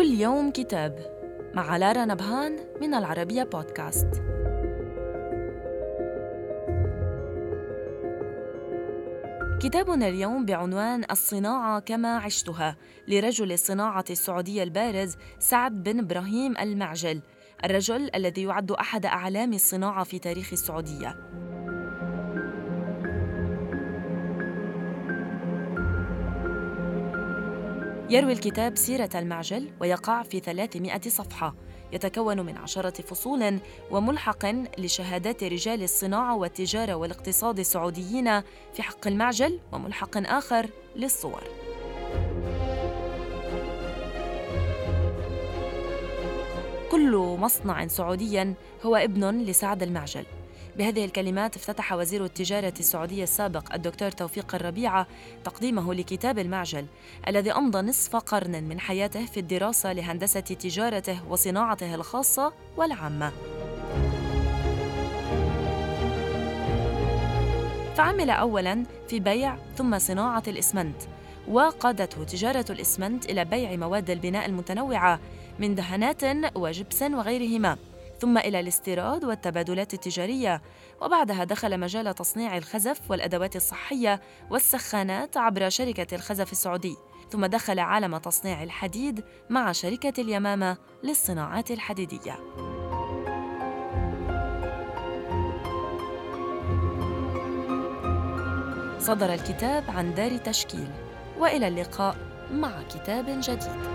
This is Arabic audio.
اليوم كتاب مع لارا نبهان من العربية بودكاست. كتابنا اليوم بعنوان الصناعة كما عشتها لرجل الصناعة السعودية البارز سعد بن إبراهيم المعجل الرجل الذي يعد أحد أعلام الصناعة في تاريخ السعودية. يروي الكتاب سيرة المعجل ويقع في 300 صفحة. يتكون من عشرة فصول وملحق لشهادات رجال الصناعة والتجارة والاقتصاد السعوديين في حق المعجل وملحق آخر للصور. كل مصنع سعودي هو ابن لسعد المعجل. بهذه الكلمات افتتح وزير التجارة السعودية السابق الدكتور توفيق الربيعة تقديمه لكتاب المعجل الذي أمضى نصف قرن من حياته في الدراسة لهندسة تجارته وصناعته الخاصة والعامة. فعمل أولاً في بيع ثم صناعة الإسمنت وقادته تجارة الإسمنت إلى بيع مواد البناء المتنوعة من دهانات وجبس وغيرهما ثم إلى الاستيراد والتبادلات التجارية. وبعدها دخل مجال تصنيع الخزف والأدوات الصحية والسخانات عبر شركة الخزف السعودي. ثم دخل عالم تصنيع الحديد مع شركة اليمامة للصناعات الحديدية. صدر الكتاب عن دار تشكيل. وإلى اللقاء مع كتاب جديد.